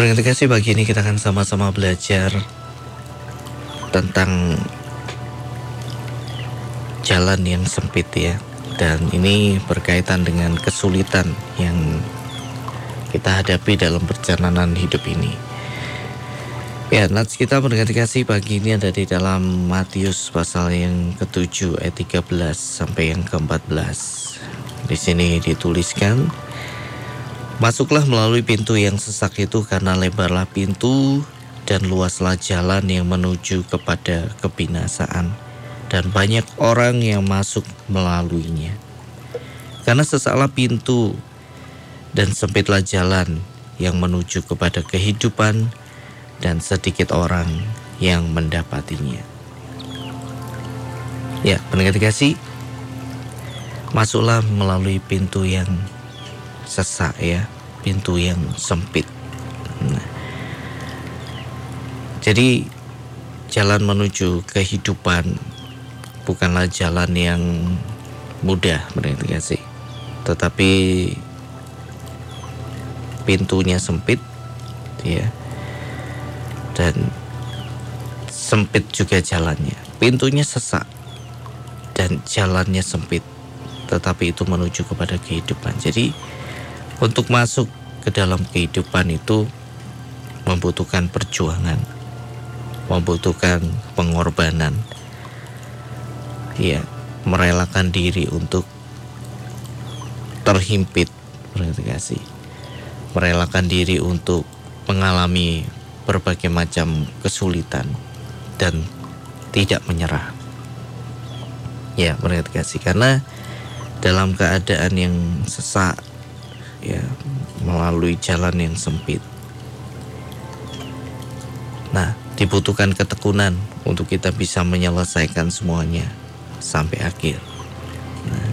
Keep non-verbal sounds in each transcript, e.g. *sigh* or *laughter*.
Pendengar kasih pagi ini kita akan sama-sama belajar tentang jalan yang sempit ya. Dan ini berkaitan dengan kesulitan yang kita hadapi dalam perjalanan hidup ini. Ya, nats kita mendengar kasih pagi ini ada di dalam Matius pasal yang ke-7 ayat 13 sampai yang ke-14. Di sini dituliskan, Masuklah melalui pintu yang sesak itu karena lebarlah pintu dan luaslah jalan yang menuju kepada kebinasaan dan banyak orang yang masuk melaluinya. Karena sesaklah pintu dan sempitlah jalan yang menuju kepada kehidupan dan sedikit orang yang mendapatinya. Ya, pendengar kasih, masuklah melalui pintu yang sesak ya, pintu yang sempit. Nah, jadi jalan menuju kehidupan bukanlah jalan yang mudah mereka sih, tetapi pintunya sempit ya. Dan sempit juga jalannya. Pintunya sesak dan jalannya sempit tetapi itu menuju kepada kehidupan. Jadi untuk masuk ke dalam kehidupan itu membutuhkan perjuangan, membutuhkan pengorbanan. Ya, merelakan diri untuk terhimpit, kasih. Merelakan diri untuk mengalami berbagai macam kesulitan dan tidak menyerah. Ya, kasih karena dalam keadaan yang sesak ya melalui jalan yang sempit. Nah, dibutuhkan ketekunan untuk kita bisa menyelesaikan semuanya sampai akhir. Nah,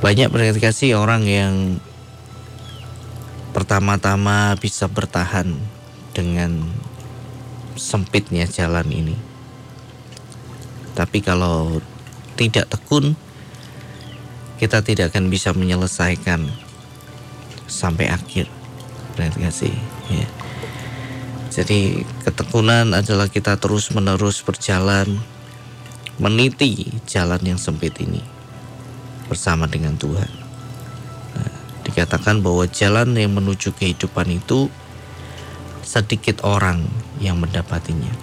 banyak kasih orang yang pertama-tama bisa bertahan dengan sempitnya jalan ini. Tapi kalau tidak tekun, kita tidak akan bisa menyelesaikan sampai akhir. Kasih ya. Jadi ketekunan adalah kita terus menerus berjalan meniti jalan yang sempit ini bersama dengan Tuhan. Nah, dikatakan bahwa jalan yang menuju kehidupan itu sedikit orang yang mendapatinya.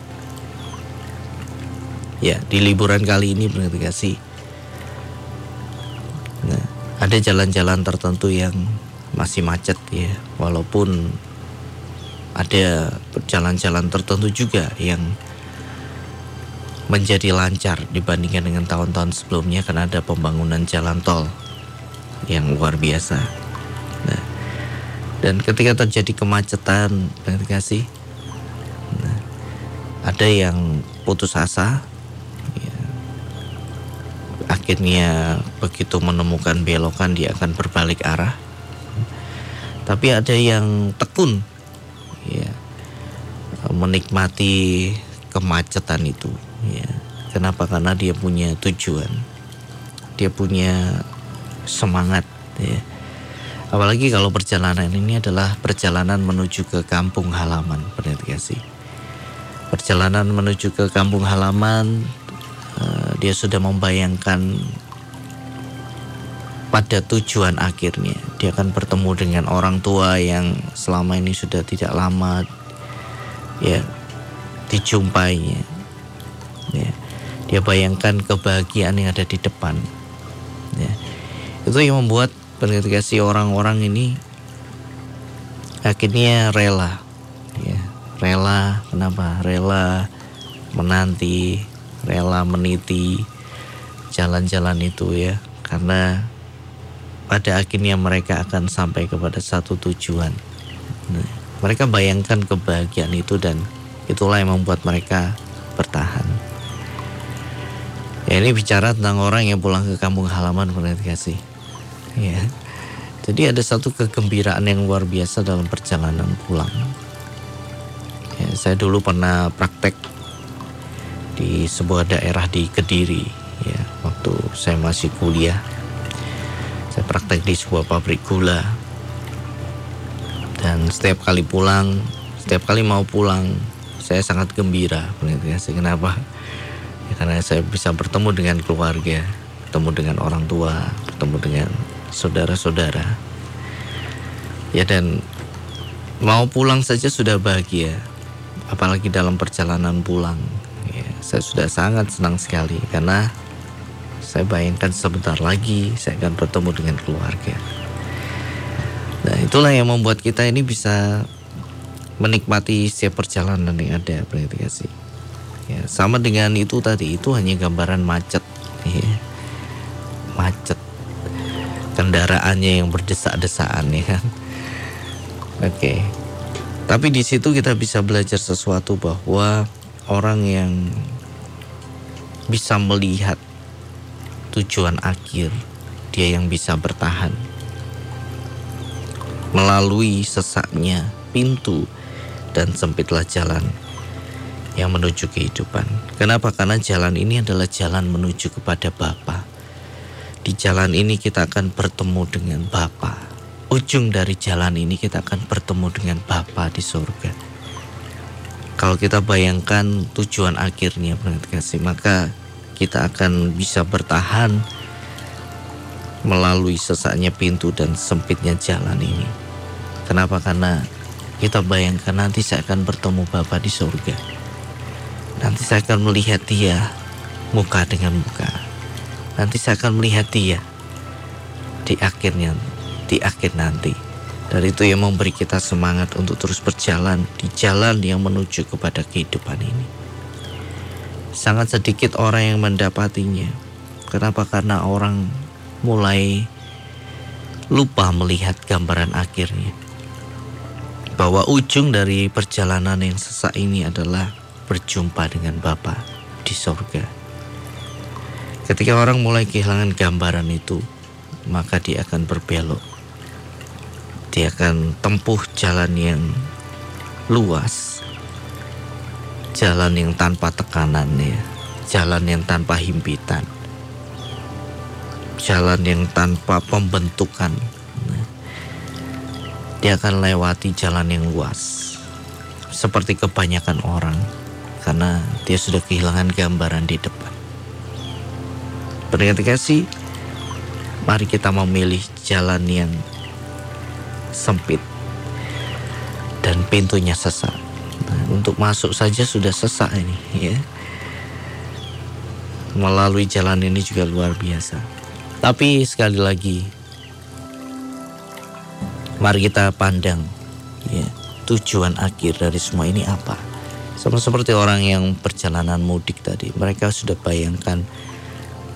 Ya di liburan kali ini berarti kasih nah, ada jalan-jalan tertentu yang masih macet ya. Walaupun ada jalan-jalan tertentu juga yang menjadi lancar dibandingkan dengan tahun-tahun sebelumnya karena ada pembangunan jalan tol yang luar biasa. Nah, dan ketika terjadi kemacetan, kasih, nah, ada yang putus asa, ya, akhirnya begitu menemukan belokan dia akan berbalik arah tapi ada yang tekun. Ya menikmati kemacetan itu. Ya kenapa? Karena dia punya tujuan. Dia punya semangat. Ya apalagi kalau perjalanan ini adalah perjalanan menuju ke kampung halaman berarti kasih perjalanan menuju ke kampung halaman uh, dia sudah membayangkan pada tujuan akhirnya. Dia akan bertemu dengan orang tua yang selama ini sudah tidak lama ya dijumpainya ya. Dia bayangkan kebahagiaan yang ada di depan ya. Itu yang membuat kasih orang-orang ini akhirnya rela ya. Rela kenapa? Rela menanti rela meniti jalan-jalan itu ya. Karena pada akhirnya mereka akan sampai kepada satu tujuan. Nah, mereka bayangkan kebahagiaan itu dan itulah yang membuat mereka bertahan. Ya ini bicara tentang orang yang pulang ke kampung halaman. Ya. Jadi ada satu kegembiraan yang luar biasa dalam perjalanan pulang. Ya, saya dulu pernah praktek di sebuah daerah di Kediri ya waktu saya masih kuliah saya praktek di sebuah pabrik gula. dan setiap kali pulang setiap kali mau pulang saya sangat gembira ya. Kenapa? Ya, karena saya bisa bertemu dengan keluarga bertemu dengan orang tua bertemu dengan saudara-saudara. Ya dan mau pulang saja sudah bahagia apalagi dalam perjalanan pulang. Ya, saya sudah sangat senang sekali karena saya bayangkan sebentar lagi saya akan bertemu dengan keluarga. Nah itulah yang membuat kita ini bisa menikmati setiap perjalanan yang ada berarti ya sama dengan itu tadi itu hanya gambaran macet. Ya. macet. Kendaraannya yang berdesak-desaan ya kan? Oke. Tapi di situ kita bisa belajar sesuatu bahwa orang yang bisa melihat tujuan akhir dia yang bisa bertahan melalui sesaknya pintu dan sempitlah jalan yang menuju kehidupan. Kenapa? Karena jalan ini adalah jalan menuju kepada Bapa. Di jalan ini kita akan bertemu dengan Bapa. Ujung dari jalan ini kita akan bertemu dengan Bapa di surga. Kalau kita bayangkan tujuan akhirnya kasih, maka kita akan bisa bertahan melalui sesaknya pintu dan sempitnya jalan ini. Kenapa? Karena kita bayangkan nanti saya akan bertemu Bapa di surga. Nanti saya akan melihat dia muka dengan muka. Nanti saya akan melihat dia di akhirnya, di akhir nanti. Dari itu yang memberi kita semangat untuk terus berjalan di jalan yang menuju kepada kehidupan ini. Sangat sedikit orang yang mendapatinya. Kenapa? Karena orang mulai lupa melihat gambaran akhirnya bahwa ujung dari perjalanan yang sesak ini adalah berjumpa dengan Bapa di sorga. Ketika orang mulai kehilangan gambaran itu, maka dia akan berbelok. Dia akan tempuh jalan yang luas, jalan yang tanpa tekanan ya, jalan yang tanpa himpitan, jalan yang tanpa pembentukan. Dia akan lewati jalan yang luas. Seperti kebanyakan orang. Karena dia sudah kehilangan gambaran di depan. Pendengar kasih, mari kita memilih jalan yang sempit. Dan pintunya sesak. Untuk masuk saja sudah sesak ini, ya. Melalui jalan ini juga luar biasa. Tapi sekali lagi, Mari kita pandang ya, tujuan akhir dari semua ini apa. Sama seperti orang yang perjalanan mudik tadi, mereka sudah bayangkan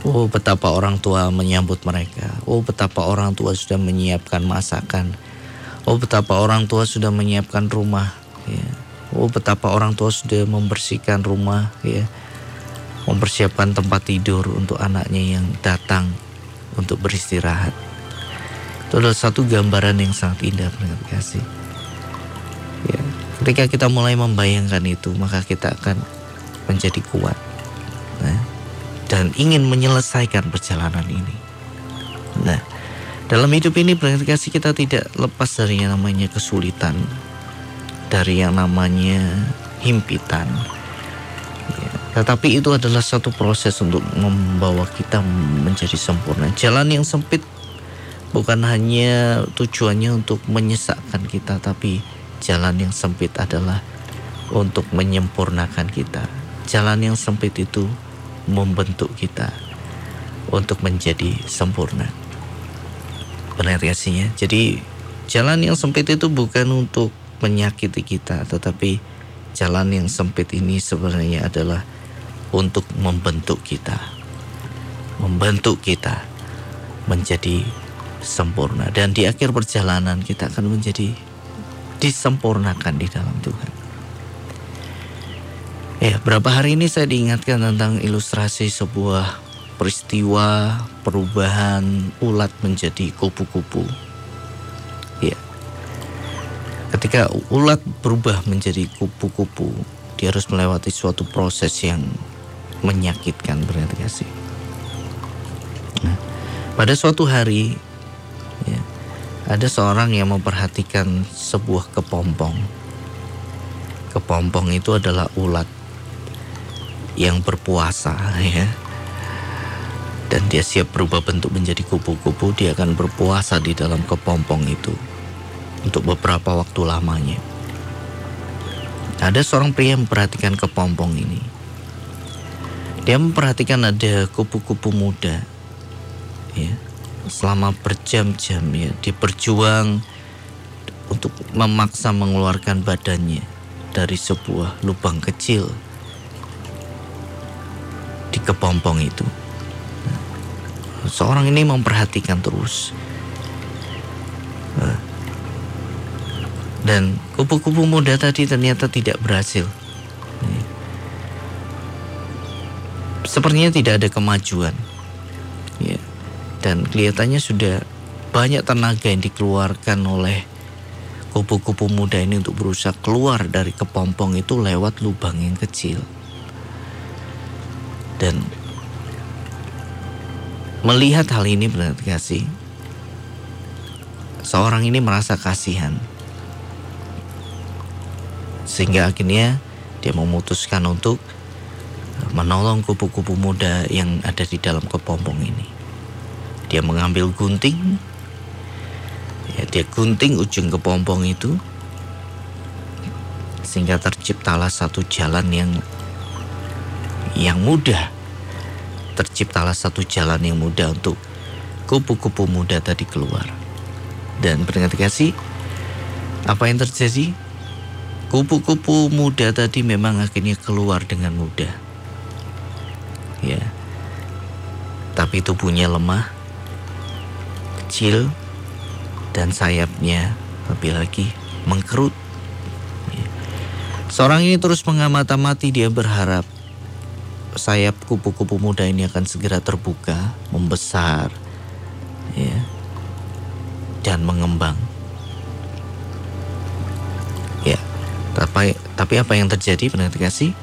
Oh betapa orang tua menyambut mereka Oh betapa orang tua sudah menyiapkan masakan Oh betapa orang tua sudah menyiapkan rumah ya. Oh betapa orang tua sudah membersihkan rumah ya Mempersiapkan tempat tidur untuk anaknya yang datang untuk beristirahat itu adalah satu gambaran yang sangat indah pendengar kasih. Ya, ketika kita mulai membayangkan itu, maka kita akan menjadi kuat nah, dan ingin menyelesaikan perjalanan ini. Nah, dalam hidup ini kasih kita tidak lepas dari yang namanya kesulitan, dari yang namanya himpitan. Ya, tetapi itu adalah satu proses untuk membawa kita menjadi sempurna. Jalan yang sempit bukan hanya tujuannya untuk menyesakkan kita, tapi jalan yang sempit adalah untuk menyempurnakan kita. Jalan yang sempit itu membentuk kita untuk menjadi sempurna. Benar kasihnya. Jadi jalan yang sempit itu bukan untuk menyakiti kita, tetapi jalan yang sempit ini sebenarnya adalah untuk membentuk kita. Membentuk kita menjadi sempurna dan di akhir perjalanan kita akan menjadi disempurnakan di dalam Tuhan. Ya, berapa hari ini saya diingatkan tentang ilustrasi sebuah peristiwa perubahan ulat menjadi kupu-kupu. Ketika ulat berubah menjadi kupu-kupu, dia harus melewati suatu proses yang menyakitkan berarti Nah, pada suatu hari ada seorang yang memperhatikan sebuah kepompong. Kepompong itu adalah ulat yang berpuasa *laughs* ya. Dan dia siap berubah bentuk menjadi kupu-kupu, dia akan berpuasa di dalam kepompong itu untuk beberapa waktu lamanya. Ada seorang pria yang memperhatikan kepompong ini. Dia memperhatikan ada kupu-kupu muda ya selama berjam-jam ya dia berjuang untuk memaksa mengeluarkan badannya dari sebuah lubang kecil di kepompong itu. seorang ini memperhatikan terus. Dan kupu-kupu muda tadi ternyata tidak berhasil. Sepertinya tidak ada kemajuan. Ya dan kelihatannya sudah banyak tenaga yang dikeluarkan oleh kupu-kupu muda ini untuk berusaha keluar dari kepompong itu lewat lubang yang kecil. Dan melihat hal ini berarti kasih, seorang ini merasa kasihan. Sehingga akhirnya dia memutuskan untuk menolong kupu-kupu muda yang ada di dalam kepompong ini. Dia mengambil gunting. Ya, dia gunting ujung kepompong itu. Sehingga terciptalah satu jalan yang yang mudah. Terciptalah satu jalan yang mudah untuk kupu-kupu muda tadi keluar. Dan beringat kasih, apa yang terjadi? Kupu-kupu muda tadi memang akhirnya keluar dengan mudah. Ya. Tapi tubuhnya lemah kecil dan sayapnya lebih lagi mengkerut. Seorang ini terus mengamati-mati dia berharap sayap kupu-kupu muda ini akan segera terbuka, membesar, ya, dan mengembang. Tapi tapi apa yang terjadi pendengar kasih?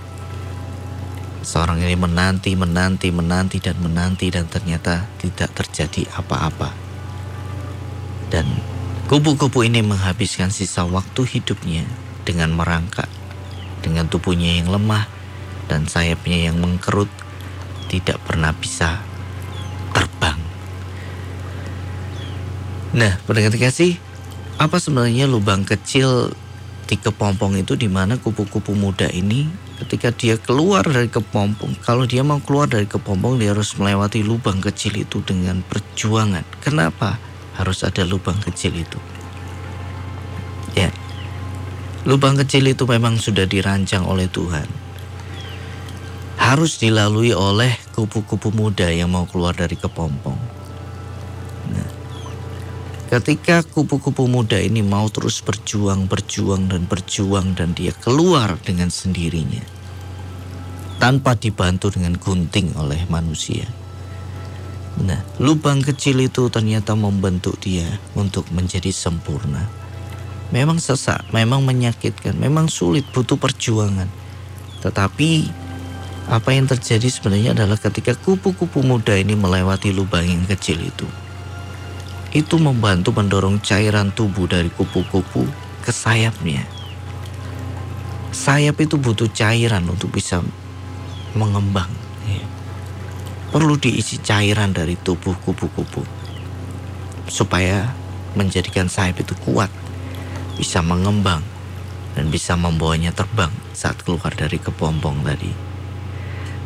Seorang ini menanti, menanti, menanti dan menanti dan ternyata tidak terjadi apa-apa. Dan kupu-kupu ini menghabiskan sisa waktu hidupnya dengan merangkak, dengan tubuhnya yang lemah dan sayapnya yang mengkerut, tidak pernah bisa terbang. Nah, pendengar kasih, apa sebenarnya lubang kecil di kepompong itu di mana kupu-kupu muda ini ketika dia keluar dari kepompong, kalau dia mau keluar dari kepompong dia harus melewati lubang kecil itu dengan perjuangan. Kenapa? harus ada lubang kecil itu. Ya, lubang kecil itu memang sudah dirancang oleh Tuhan. Harus dilalui oleh kupu-kupu muda yang mau keluar dari kepompong. Ketika kupu-kupu muda ini mau terus berjuang, berjuang, dan berjuang, dan dia keluar dengan sendirinya tanpa dibantu dengan gunting oleh manusia Nah, lubang kecil itu ternyata membentuk dia untuk menjadi sempurna. Memang sesak, memang menyakitkan, memang sulit, butuh perjuangan. Tetapi apa yang terjadi sebenarnya adalah ketika kupu-kupu muda ini melewati lubang yang kecil itu. Itu membantu mendorong cairan tubuh dari kupu-kupu ke sayapnya. Sayap itu butuh cairan untuk bisa mengembang perlu diisi cairan dari tubuh kupu-kupu supaya menjadikan sayap itu kuat, bisa mengembang dan bisa membawanya terbang saat keluar dari kepompong tadi.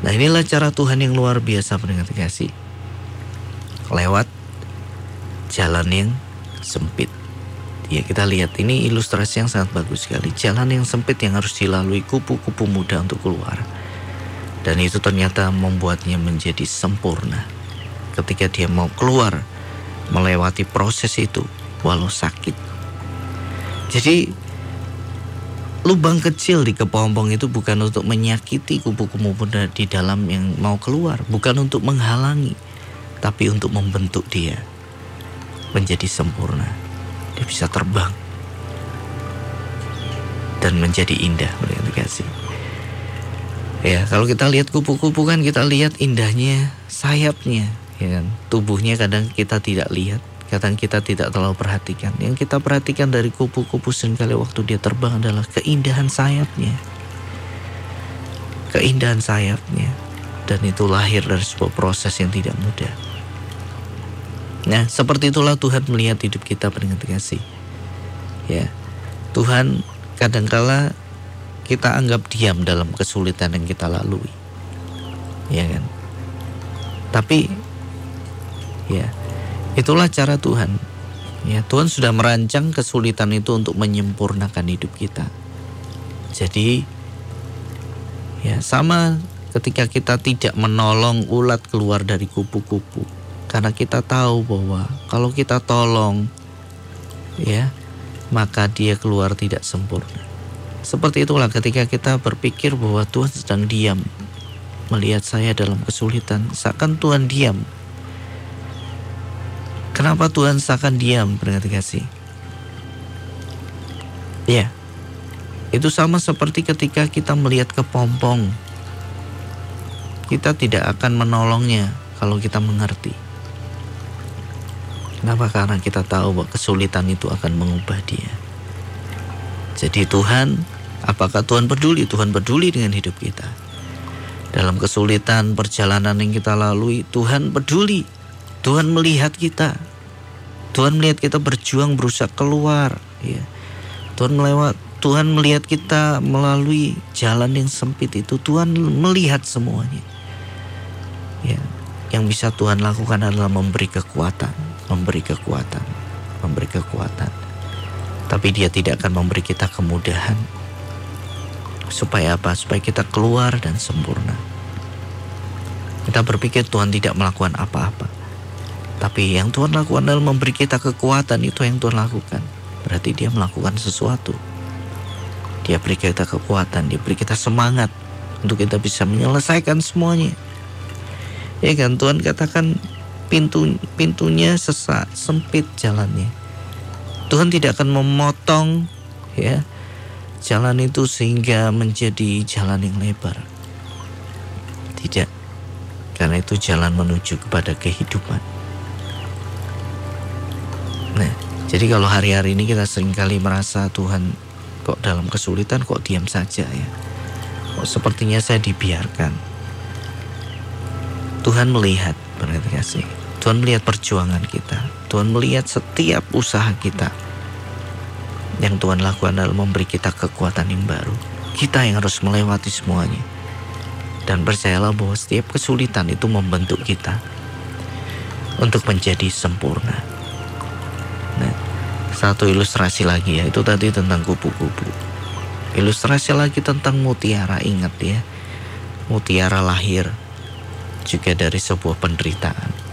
Nah inilah cara Tuhan yang luar biasa mendengar kasih. Lewat jalan yang sempit. Ya kita lihat ini ilustrasi yang sangat bagus sekali. Jalan yang sempit yang harus dilalui kupu-kupu muda untuk keluar. Dan itu ternyata membuatnya menjadi sempurna. Ketika dia mau keluar, melewati proses itu, walau sakit. Jadi, lubang kecil di kepompong itu bukan untuk menyakiti kupu-kupu muda di dalam yang mau keluar, bukan untuk menghalangi, tapi untuk membentuk dia menjadi sempurna. Dia bisa terbang dan menjadi indah, kasih. Ya, kalau kita lihat kupu-kupu kan kita lihat indahnya sayapnya, ya kan. Tubuhnya kadang kita tidak lihat kadang kita tidak terlalu perhatikan. Yang kita perhatikan dari kupu-kupu sering kali waktu dia terbang adalah keindahan sayapnya. Keindahan sayapnya. Dan itu lahir dari sebuah proses yang tidak mudah. Nah, seperti itulah Tuhan melihat hidup kita dengan kasih. Ya. Tuhan kadangkala kita anggap diam dalam kesulitan yang kita lalui. Ya kan? Tapi ya, itulah cara Tuhan. Ya, Tuhan sudah merancang kesulitan itu untuk menyempurnakan hidup kita. Jadi ya sama ketika kita tidak menolong ulat keluar dari kupu-kupu karena kita tahu bahwa kalau kita tolong ya maka dia keluar tidak sempurna. Seperti itulah ketika kita berpikir bahwa Tuhan sedang diam melihat saya dalam kesulitan, seakan Tuhan diam. Kenapa Tuhan seakan diam, pendengar kasih? Ya, itu sama seperti ketika kita melihat kepompong. Kita tidak akan menolongnya kalau kita mengerti. Kenapa? Karena kita tahu bahwa kesulitan itu akan mengubah dia. Jadi Tuhan, apakah Tuhan peduli? Tuhan peduli dengan hidup kita. Dalam kesulitan perjalanan yang kita lalui, Tuhan peduli. Tuhan melihat kita. Tuhan melihat kita berjuang berusaha keluar. Ya. Tuhan melewat, Tuhan melihat kita melalui jalan yang sempit itu. Tuhan melihat semuanya. Ya, yang bisa Tuhan lakukan adalah memberi kekuatan memberi kekuatan, memberi kekuatan. Tapi dia tidak akan memberi kita kemudahan. Supaya apa? Supaya kita keluar dan sempurna. Kita berpikir Tuhan tidak melakukan apa-apa. Tapi yang Tuhan lakukan adalah memberi kita kekuatan itu yang Tuhan lakukan. Berarti dia melakukan sesuatu. Dia beri kita kekuatan, dia beri kita semangat untuk kita bisa menyelesaikan semuanya. Ya kan Tuhan katakan pintu pintunya sesak sempit jalannya. Tuhan tidak akan memotong ya jalan itu sehingga menjadi jalan yang lebar. Tidak. Karena itu jalan menuju kepada kehidupan. Nah, jadi kalau hari-hari ini kita sering kali merasa Tuhan kok dalam kesulitan kok diam saja ya. Kok sepertinya saya dibiarkan. Tuhan melihat berarti kasih. Tuhan melihat perjuangan kita. Tuhan melihat setiap usaha kita. Yang Tuhan lakukan adalah memberi kita kekuatan yang baru. Kita yang harus melewati semuanya. Dan percayalah bahwa setiap kesulitan itu membentuk kita untuk menjadi sempurna. Nah, satu ilustrasi lagi ya, itu tadi tentang kupu-kupu. Ilustrasi lagi tentang mutiara, ingat ya. Mutiara lahir juga dari sebuah penderitaan.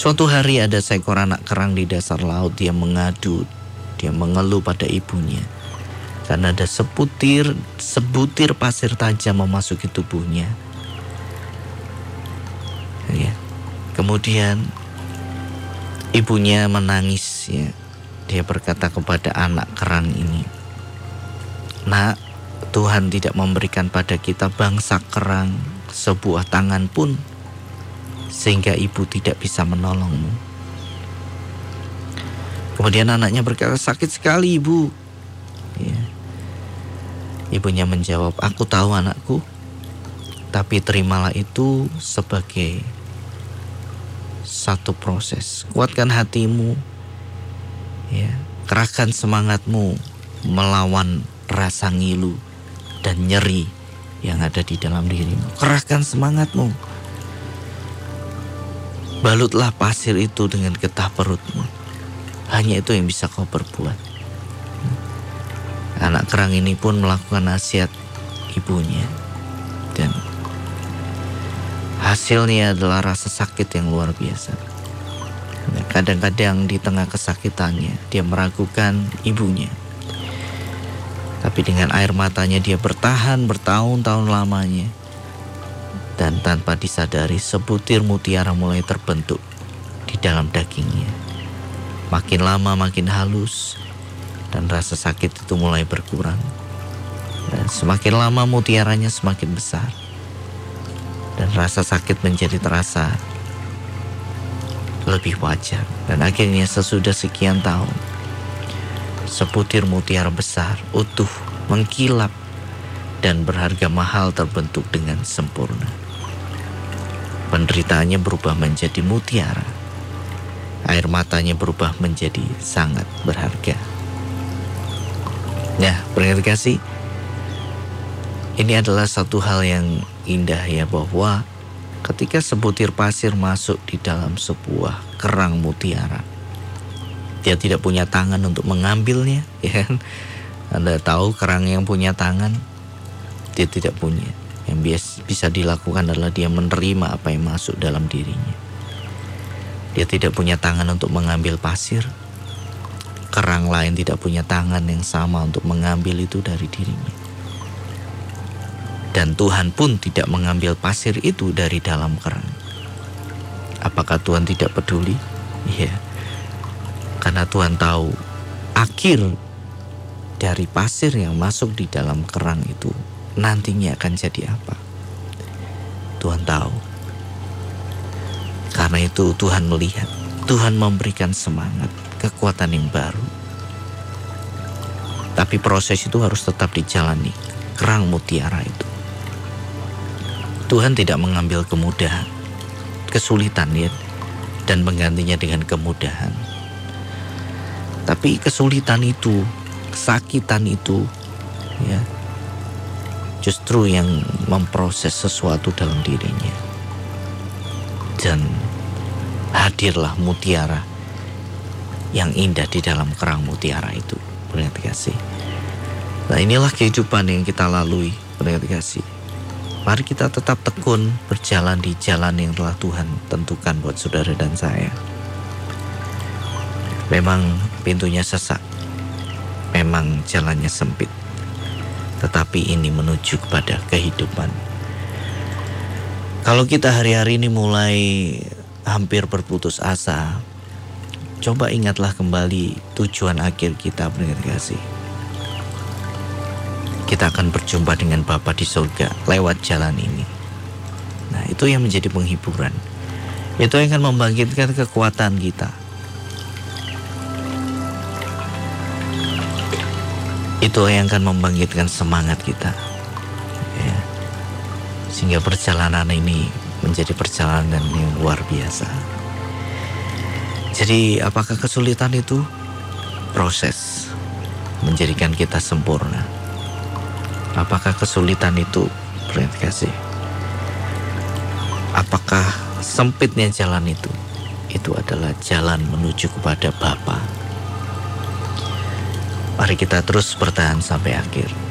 Suatu hari ada seekor anak kerang di dasar laut. Dia mengadu, dia mengeluh pada ibunya. Karena ada sebutir, sebutir pasir tajam memasuki tubuhnya. Ya. Kemudian ibunya menangis ya. Dia berkata kepada anak kerang ini, Nak, Tuhan tidak memberikan pada kita bangsa kerang sebuah tangan pun sehingga ibu tidak bisa menolongmu. Kemudian anaknya berkata, sakit sekali ibu. Ya. Ibunya menjawab, aku tahu anakku, tapi terimalah itu sebagai satu proses. Kuatkan hatimu, ya, kerahkan semangatmu melawan rasa ngilu dan nyeri yang ada di dalam dirimu. Kerahkan semangatmu Balutlah pasir itu dengan getah perutmu. Hanya itu yang bisa kau perbuat. Anak kerang ini pun melakukan nasihat ibunya. Dan hasilnya adalah rasa sakit yang luar biasa. Kadang-kadang di tengah kesakitannya dia meragukan ibunya. Tapi dengan air matanya dia bertahan bertahun-tahun lamanya dan tanpa disadari sebutir mutiara mulai terbentuk di dalam dagingnya. Makin lama makin halus dan rasa sakit itu mulai berkurang. Dan semakin lama mutiaranya semakin besar. Dan rasa sakit menjadi terasa lebih wajar. Dan akhirnya sesudah sekian tahun, sebutir mutiara besar, utuh, mengkilap, dan berharga mahal terbentuk dengan sempurna. Penderitaannya berubah menjadi mutiara. Air matanya berubah menjadi sangat berharga. Nah, pendengar kasih, ini adalah satu hal yang indah ya bahwa ketika sebutir pasir masuk di dalam sebuah kerang mutiara, dia tidak punya tangan untuk mengambilnya, ya kan? Anda tahu kerang yang punya tangan dia tidak punya. Yang bias, bisa dilakukan adalah dia menerima apa yang masuk dalam dirinya. Dia tidak punya tangan untuk mengambil pasir. Kerang lain tidak punya tangan yang sama untuk mengambil itu dari dirinya. Dan Tuhan pun tidak mengambil pasir itu dari dalam kerang. Apakah Tuhan tidak peduli? Iya. Karena Tuhan tahu akhir dari pasir yang masuk di dalam kerang itu nantinya akan jadi apa. Tuhan tahu. Karena itu Tuhan melihat, Tuhan memberikan semangat, kekuatan yang baru. Tapi proses itu harus tetap dijalani, kerang mutiara itu. Tuhan tidak mengambil kemudahan, kesulitan ya, dan menggantinya dengan kemudahan. Tapi kesulitan itu, kesakitan itu, ya, justru yang memproses sesuatu dalam dirinya. Dan hadirlah mutiara yang indah di dalam kerang mutiara itu. Pendengar kasih. Nah inilah kehidupan yang kita lalui. Pendengar kasih. Mari kita tetap tekun berjalan di jalan yang telah Tuhan tentukan buat saudara dan saya. Memang pintunya sesak. Memang jalannya sempit tetapi ini menuju kepada kehidupan. Kalau kita hari-hari ini mulai hampir berputus asa, coba ingatlah kembali tujuan akhir kita pendengar kasih. Kita akan berjumpa dengan Bapa di surga lewat jalan ini. Nah, itu yang menjadi penghiburan. Itu yang akan membangkitkan kekuatan kita itu yang akan membangkitkan semangat kita. Ya. sehingga perjalanan ini menjadi perjalanan yang luar biasa. Jadi apakah kesulitan itu? Proses menjadikan kita sempurna. Apakah kesulitan itu? Kasih. Apakah sempitnya jalan itu? Itu adalah jalan menuju kepada Bapa Mari kita terus bertahan sampai akhir.